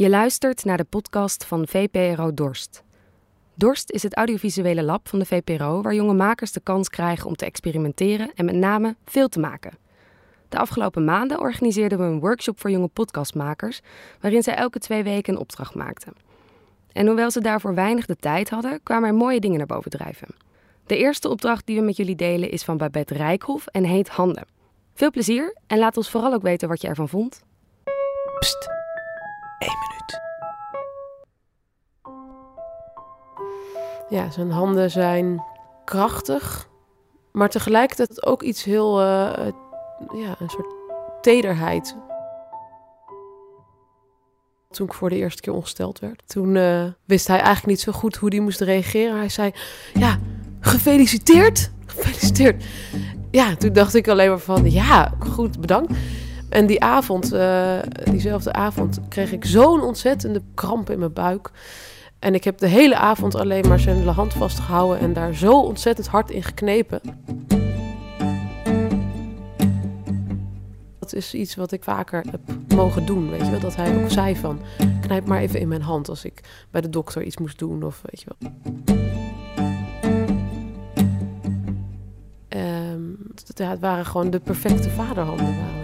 Je luistert naar de podcast van VPRO Dorst. Dorst is het audiovisuele lab van de VPRO waar jonge makers de kans krijgen om te experimenteren en met name veel te maken. De afgelopen maanden organiseerden we een workshop voor jonge podcastmakers, waarin zij elke twee weken een opdracht maakten. En hoewel ze daarvoor weinig de tijd hadden, kwamen er mooie dingen naar boven drijven. De eerste opdracht die we met jullie delen is van Babette Rijkhoff en heet Handen. Veel plezier en laat ons vooral ook weten wat je ervan vond. Pst, één minuut. Ja, zijn handen zijn krachtig, maar tegelijkertijd ook iets heel, uh, ja, een soort tederheid. Toen ik voor de eerste keer ongesteld werd, toen uh, wist hij eigenlijk niet zo goed hoe hij moest reageren. Hij zei, ja, gefeliciteerd, gefeliciteerd. Ja, toen dacht ik alleen maar van, ja, goed, bedankt. En die avond, uh, diezelfde avond, kreeg ik zo'n ontzettende kramp in mijn buik. En ik heb de hele avond alleen maar zijn hand vastgehouden en daar zo ontzettend hard in geknepen. Dat is iets wat ik vaker heb mogen doen, weet je wel. Dat hij ook zei van, knijp maar even in mijn hand als ik bij de dokter iets moest doen of weet je wel. Um, het waren gewoon de perfecte vaderhanden.